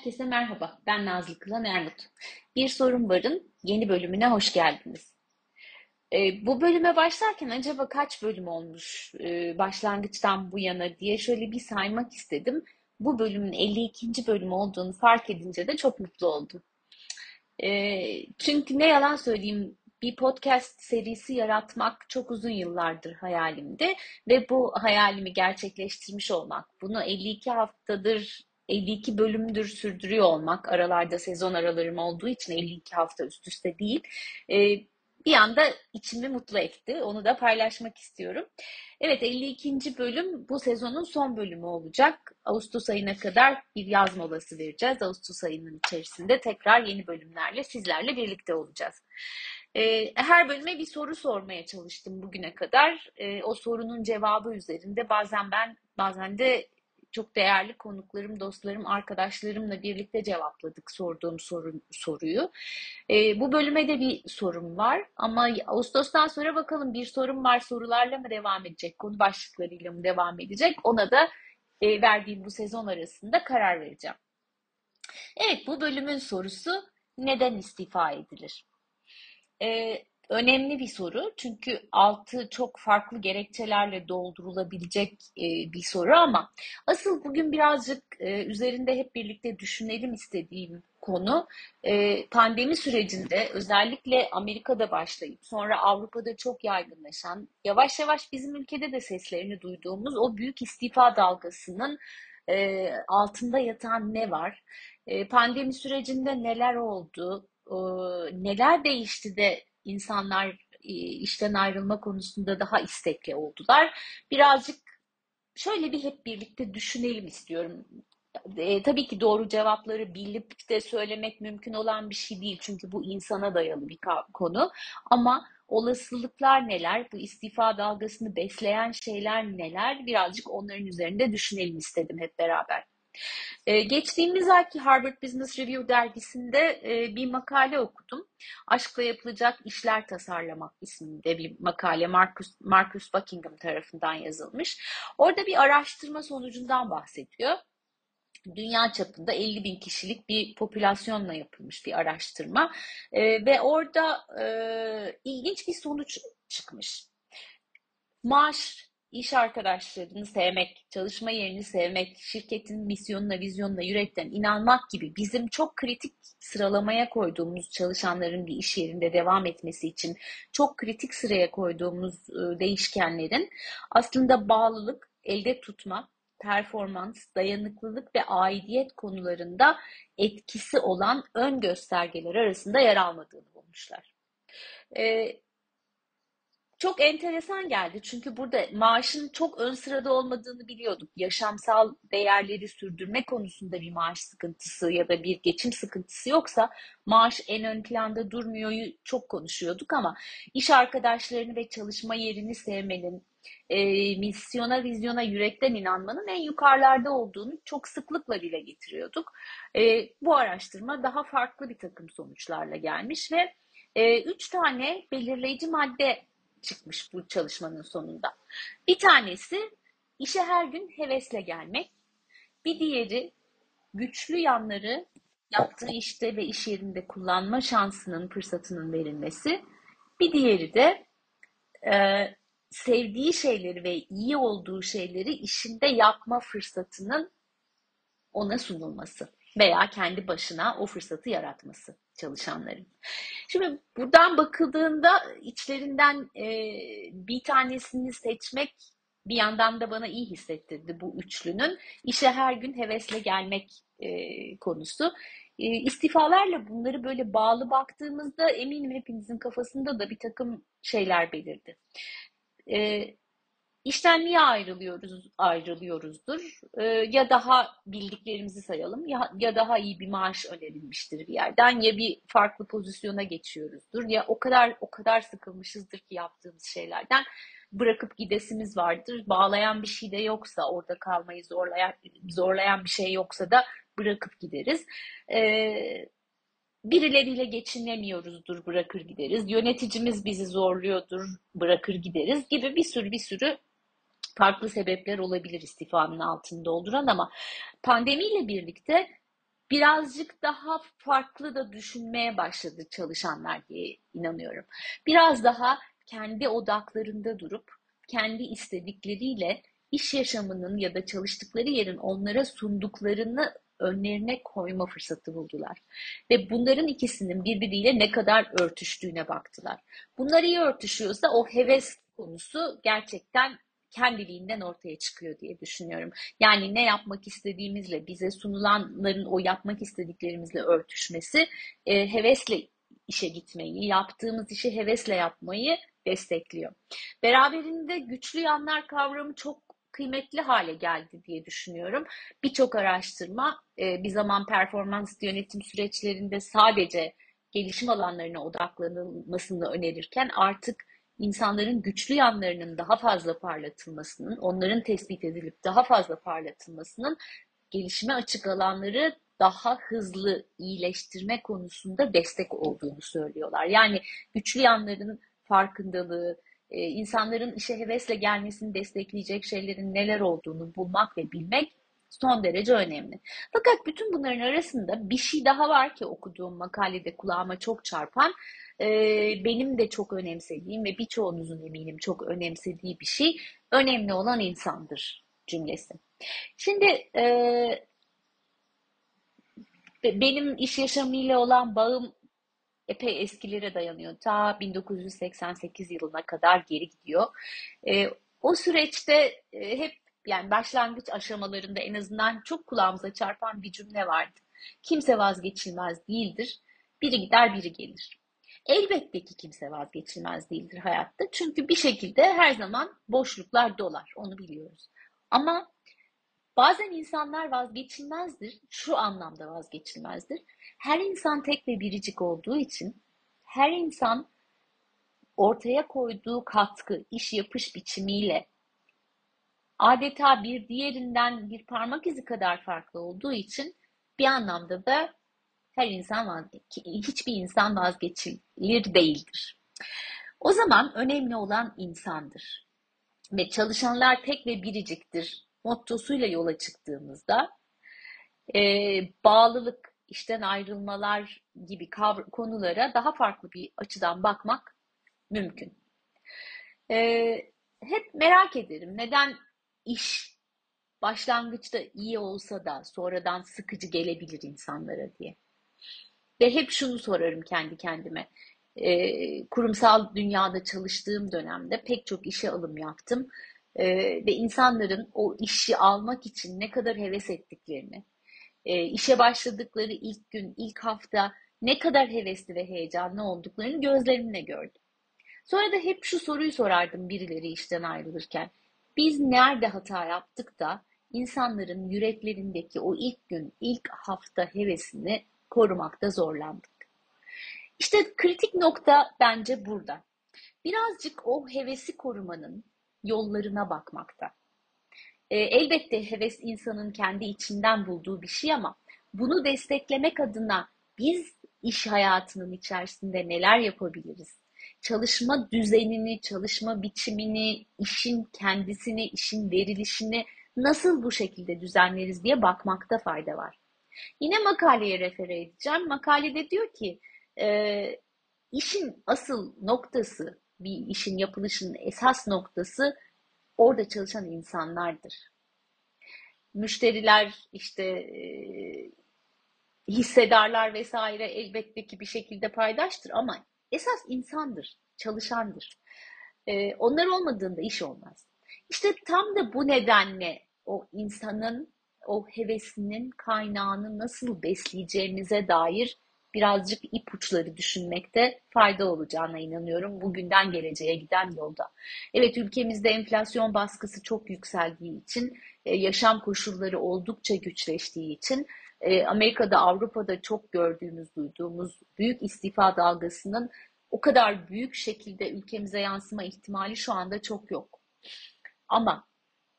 Herkese merhaba. Ben Nazlı Kılan Ermut. Bir Sorun Var'ın yeni bölümüne hoş geldiniz. Ee, bu bölüme başlarken acaba kaç bölüm olmuş e, başlangıçtan bu yana diye şöyle bir saymak istedim. Bu bölümün 52. bölüm olduğunu fark edince de çok mutlu oldum. Ee, çünkü ne yalan söyleyeyim bir podcast serisi yaratmak çok uzun yıllardır hayalimdi ve bu hayalimi gerçekleştirmiş olmak, bunu 52 haftadır 52 bölümdür sürdürüyor olmak, aralarda sezon aralarım olduğu için 52 hafta üst üste değil, e, bir anda içimi mutlu etti. Onu da paylaşmak istiyorum. Evet 52. bölüm bu sezonun son bölümü olacak. Ağustos ayına kadar bir yaz molası vereceğiz. Ağustos ayının içerisinde tekrar yeni bölümlerle sizlerle birlikte olacağız. E, her bölüme bir soru sormaya çalıştım bugüne kadar. E, o sorunun cevabı üzerinde bazen ben bazen de çok değerli konuklarım, dostlarım, arkadaşlarımla birlikte cevapladık sorduğum soru, soruyu. E, bu bölüme de bir sorum var ama Ağustos'tan sonra bakalım bir sorum var sorularla mı devam edecek, konu başlıklarıyla mı devam edecek ona da e, verdiğim bu sezon arasında karar vereceğim. Evet bu bölümün sorusu neden istifa edilir? Ee, önemli bir soru çünkü altı çok farklı gerekçelerle doldurulabilecek e, bir soru ama asıl bugün birazcık e, üzerinde hep birlikte düşünelim istediğim konu e, pandemi sürecinde özellikle Amerika'da başlayıp sonra Avrupa'da çok yaygınlaşan yavaş yavaş bizim ülkede de seslerini duyduğumuz o büyük istifa dalgasının altında yatan ne var? Pandemi sürecinde neler oldu? Neler değişti de insanlar e, işten ayrılma konusunda daha istekli oldular. Birazcık şöyle bir hep birlikte düşünelim istiyorum. E, tabii ki doğru cevapları bilip de söylemek mümkün olan bir şey değil. Çünkü bu insana dayalı bir konu. Ama olasılıklar neler? Bu istifa dalgasını besleyen şeyler neler? Birazcık onların üzerinde düşünelim istedim hep beraber. Ee, geçtiğimiz ayki Harvard Business Review dergisinde e, bir makale okudum. Aşkla yapılacak işler tasarlamak isminde bir makale Marcus, Marcus Buckingham tarafından yazılmış. Orada bir araştırma sonucundan bahsediyor. Dünya çapında 50 bin kişilik bir popülasyonla yapılmış bir araştırma e, ve orada e, ilginç bir sonuç çıkmış. Maaş iş arkadaşlarını sevmek, çalışma yerini sevmek, şirketin misyonuna, vizyonuna yürekten inanmak gibi bizim çok kritik sıralamaya koyduğumuz çalışanların bir iş yerinde devam etmesi için çok kritik sıraya koyduğumuz e, değişkenlerin aslında bağlılık, elde tutma, performans, dayanıklılık ve aidiyet konularında etkisi olan ön göstergeler arasında yer almadığını bulmuşlar. Ee, çok enteresan geldi. Çünkü burada maaşın çok ön sırada olmadığını biliyorduk. Yaşamsal değerleri sürdürme konusunda bir maaş sıkıntısı ya da bir geçim sıkıntısı yoksa maaş en ön planda durmuyor çok konuşuyorduk ama iş arkadaşlarını ve çalışma yerini sevmenin, e, misyona, vizyona yürekten inanmanın en yukarılarda olduğunu çok sıklıkla dile getiriyorduk. E, bu araştırma daha farklı bir takım sonuçlarla gelmiş ve e, üç tane belirleyici madde çıkmış bu çalışmanın sonunda. Bir tanesi işe her gün hevesle gelmek. Bir diğeri güçlü yanları yaptığı işte ve iş yerinde kullanma şansının, fırsatının verilmesi. Bir diğeri de e, sevdiği şeyleri ve iyi olduğu şeyleri işinde yapma fırsatının ona sunulması veya kendi başına o fırsatı yaratması çalışanların. Şimdi buradan bakıldığında içlerinden e, bir tanesini seçmek bir yandan da bana iyi hissettirdi bu üçlünün. işe her gün hevesle gelmek e, konusu. E, istifalarla bunları böyle bağlı baktığımızda eminim hepinizin kafasında da bir takım şeyler belirdi. E, İşten niye ayrılıyoruz, ayrılıyoruzdur? Ee, ya daha bildiklerimizi sayalım ya, ya daha iyi bir maaş önerilmiştir bir yerden ya bir farklı pozisyona geçiyoruzdur ya o kadar o kadar sıkılmışızdır ki yaptığımız şeylerden bırakıp gidesimiz vardır. Bağlayan bir şey de yoksa orada kalmayı zorlayan zorlayan bir şey yoksa da bırakıp gideriz. Ee, birileriyle geçinemiyoruzdur bırakır gideriz. Yöneticimiz bizi zorluyordur bırakır gideriz gibi bir sürü bir sürü farklı sebepler olabilir istifanın altını dolduran ama pandemiyle birlikte birazcık daha farklı da düşünmeye başladı çalışanlar diye inanıyorum. Biraz daha kendi odaklarında durup kendi istedikleriyle iş yaşamının ya da çalıştıkları yerin onlara sunduklarını önlerine koyma fırsatı buldular. Ve bunların ikisinin birbiriyle ne kadar örtüştüğüne baktılar. Bunlar iyi örtüşüyorsa o heves konusu gerçekten kendiliğinden ortaya çıkıyor diye düşünüyorum. Yani ne yapmak istediğimizle, bize sunulanların o yapmak istediklerimizle örtüşmesi, e, hevesle işe gitmeyi, yaptığımız işi hevesle yapmayı destekliyor. Beraberinde güçlü yanlar kavramı çok kıymetli hale geldi diye düşünüyorum. Birçok araştırma e, bir zaman performans yönetim süreçlerinde sadece gelişim alanlarına odaklanılmasını önerirken artık insanların güçlü yanlarının daha fazla parlatılmasının, onların tespit edilip daha fazla parlatılmasının gelişime açık alanları daha hızlı iyileştirme konusunda destek olduğunu söylüyorlar. Yani güçlü yanların farkındalığı, e, insanların işe hevesle gelmesini destekleyecek şeylerin neler olduğunu bulmak ve bilmek son derece önemli. Fakat bütün bunların arasında bir şey daha var ki okuduğum makalede kulağıma çok çarpan, e, benim de çok önemsediğim ve birçoğunuzun eminim çok önemsediği bir şey, önemli olan insandır cümlesi. Şimdi e, benim iş yaşamıyla olan bağım epey eskilere dayanıyor. Ta 1988 yılına kadar geri gidiyor. E, o süreçte e, hep yani başlangıç aşamalarında en azından çok kulağımıza çarpan bir cümle vardı. Kimse vazgeçilmez değildir. Biri gider biri gelir. Elbette ki kimse vazgeçilmez değildir hayatta. Çünkü bir şekilde her zaman boşluklar dolar. Onu biliyoruz. Ama bazen insanlar vazgeçilmezdir. Şu anlamda vazgeçilmezdir. Her insan tek ve biricik olduğu için her insan ortaya koyduğu katkı, iş yapış biçimiyle adeta bir diğerinden bir parmak izi kadar farklı olduğu için bir anlamda da her insan hiçbir insan vazgeçilir değildir. O zaman önemli olan insandır. Ve çalışanlar tek ve biriciktir mottosuyla yola çıktığımızda e, bağlılık, işten ayrılmalar gibi konulara daha farklı bir açıdan bakmak mümkün. E, hep merak ederim neden iş başlangıçta iyi olsa da sonradan sıkıcı gelebilir insanlara diye. Ve hep şunu sorarım kendi kendime. E, kurumsal dünyada çalıştığım dönemde pek çok işe alım yaptım. E, ve insanların o işi almak için ne kadar heves ettiklerini, e, işe başladıkları ilk gün, ilk hafta ne kadar hevesli ve heyecanlı olduklarını gözlerimle gördüm. Sonra da hep şu soruyu sorardım birileri işten ayrılırken. Biz nerede hata yaptık da insanların yüreklerindeki o ilk gün, ilk hafta hevesini korumakta zorlandık. İşte kritik nokta bence burada. Birazcık o hevesi korumanın yollarına bakmakta. E, elbette heves insanın kendi içinden bulduğu bir şey ama bunu desteklemek adına biz iş hayatının içerisinde neler yapabiliriz? Çalışma düzenini, çalışma biçimini, işin kendisini, işin verilişini nasıl bu şekilde düzenleriz diye bakmakta fayda var. Yine makaleye refere edeceğim. Makalede diyor ki e, işin asıl noktası, bir işin yapılışının esas noktası orada çalışan insanlardır. Müşteriler işte e, hissedarlar vesaire elbette ki bir şekilde paydaştır ama esas insandır, çalışandır. E, onlar olmadığında iş olmaz. İşte tam da bu nedenle o insanın o hevesinin kaynağını nasıl besleyeceğimize dair birazcık ipuçları düşünmekte fayda olacağına inanıyorum bugünden geleceğe giden yolda. Evet ülkemizde enflasyon baskısı çok yükseldiği için, e, yaşam koşulları oldukça güçleştiği için e, Amerika'da, Avrupa'da çok gördüğümüz, duyduğumuz büyük istifa dalgasının o kadar büyük şekilde ülkemize yansıma ihtimali şu anda çok yok. Ama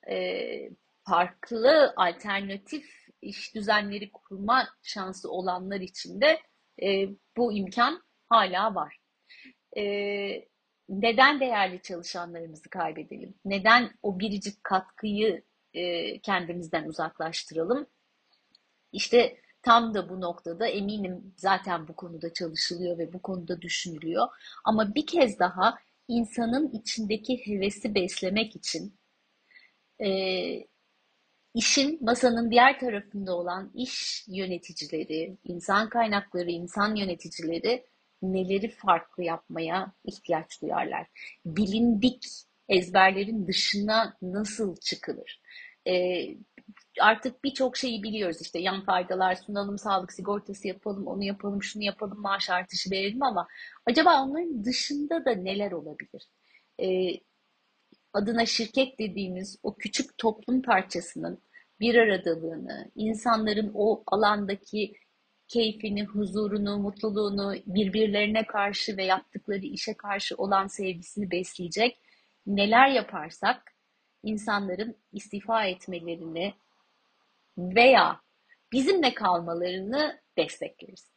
e, farklı alternatif iş düzenleri kurma şansı olanlar için de e, bu imkan hala var. E, neden değerli çalışanlarımızı kaybedelim? Neden o biricik katkıyı e, kendimizden uzaklaştıralım? İşte Tam da bu noktada eminim zaten bu konuda çalışılıyor ve bu konuda düşünülüyor. Ama bir kez daha insanın içindeki hevesi beslemek için e, işin masanın diğer tarafında olan iş yöneticileri, insan kaynakları, insan yöneticileri neleri farklı yapmaya ihtiyaç duyarlar? Bilindik ezberlerin dışına nasıl çıkılır? Ee, artık birçok şeyi biliyoruz işte yan faydalar sunalım, sağlık sigortası yapalım, onu yapalım, şunu yapalım, maaş artışı verelim ama acaba onların dışında da neler olabilir? Ee, adına şirket dediğimiz o küçük toplum parçasının bir aradalığını, insanların o alandaki keyfini, huzurunu, mutluluğunu, birbirlerine karşı ve yaptıkları işe karşı olan sevgisini besleyecek neler yaparsak insanların istifa etmelerini veya bizimle kalmalarını destekleriz.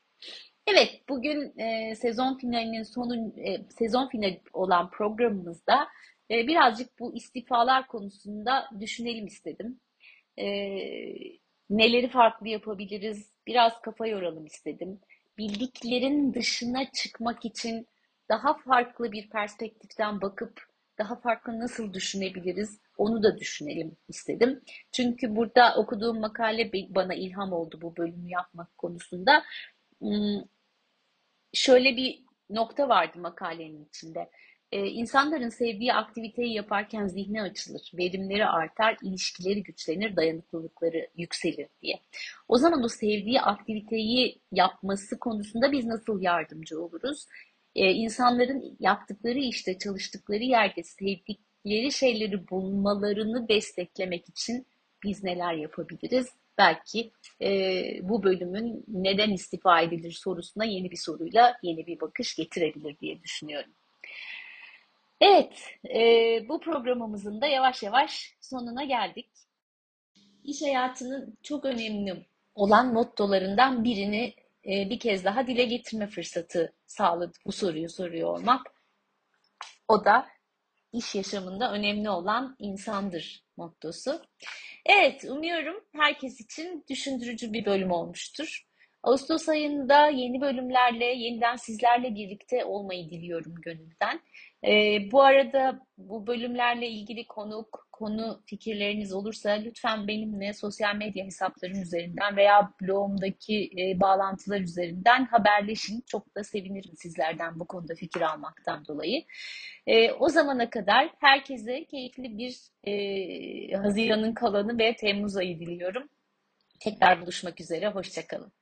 Evet, bugün e, sezon finalinin sonu e, sezon finali olan programımızda e, birazcık bu istifalar konusunda düşünelim istedim. E, neleri farklı yapabiliriz? Biraz kafa yoralım istedim. Bildiklerin dışına çıkmak için daha farklı bir perspektiften bakıp daha farklı nasıl düşünebiliriz? Onu da düşünelim istedim. Çünkü burada okuduğum makale bana ilham oldu bu bölümü yapmak konusunda. Hmm, şöyle bir nokta vardı makalenin içinde. Ee, insanların sevdiği aktiviteyi yaparken zihni açılır, verimleri artar, ilişkileri güçlenir, dayanıklılıkları yükselir diye. O zaman o sevdiği aktiviteyi yapması konusunda biz nasıl yardımcı oluruz? Ee, insanların yaptıkları işte, çalıştıkları yerde sevdikleri şeyleri bulmalarını desteklemek için biz neler yapabiliriz? Belki e, bu bölümün neden istifa edilir sorusuna yeni bir soruyla yeni bir bakış getirebilir diye düşünüyorum. Evet, e, bu programımızın da yavaş yavaş sonuna geldik. İş hayatının çok önemli olan mottolarından birini e, bir kez daha dile getirme fırsatı sağladı bu soruyu soruyor olmak. O da iş yaşamında önemli olan insandır mottosu. Evet, umuyorum herkes için düşündürücü bir bölüm olmuştur. Ağustos ayında yeni bölümlerle yeniden sizlerle birlikte olmayı diliyorum gönülden. Ee, bu arada bu bölümlerle ilgili konuk, konu fikirleriniz olursa lütfen benimle sosyal medya hesaplarım üzerinden veya blogumdaki e, bağlantılar üzerinden haberleşin. Çok da sevinirim sizlerden bu konuda fikir almaktan dolayı. E, o zamana kadar herkese keyifli bir e, Haziran'ın kalanı ve Temmuz ayı diliyorum. Tekrar buluşmak üzere, hoşçakalın.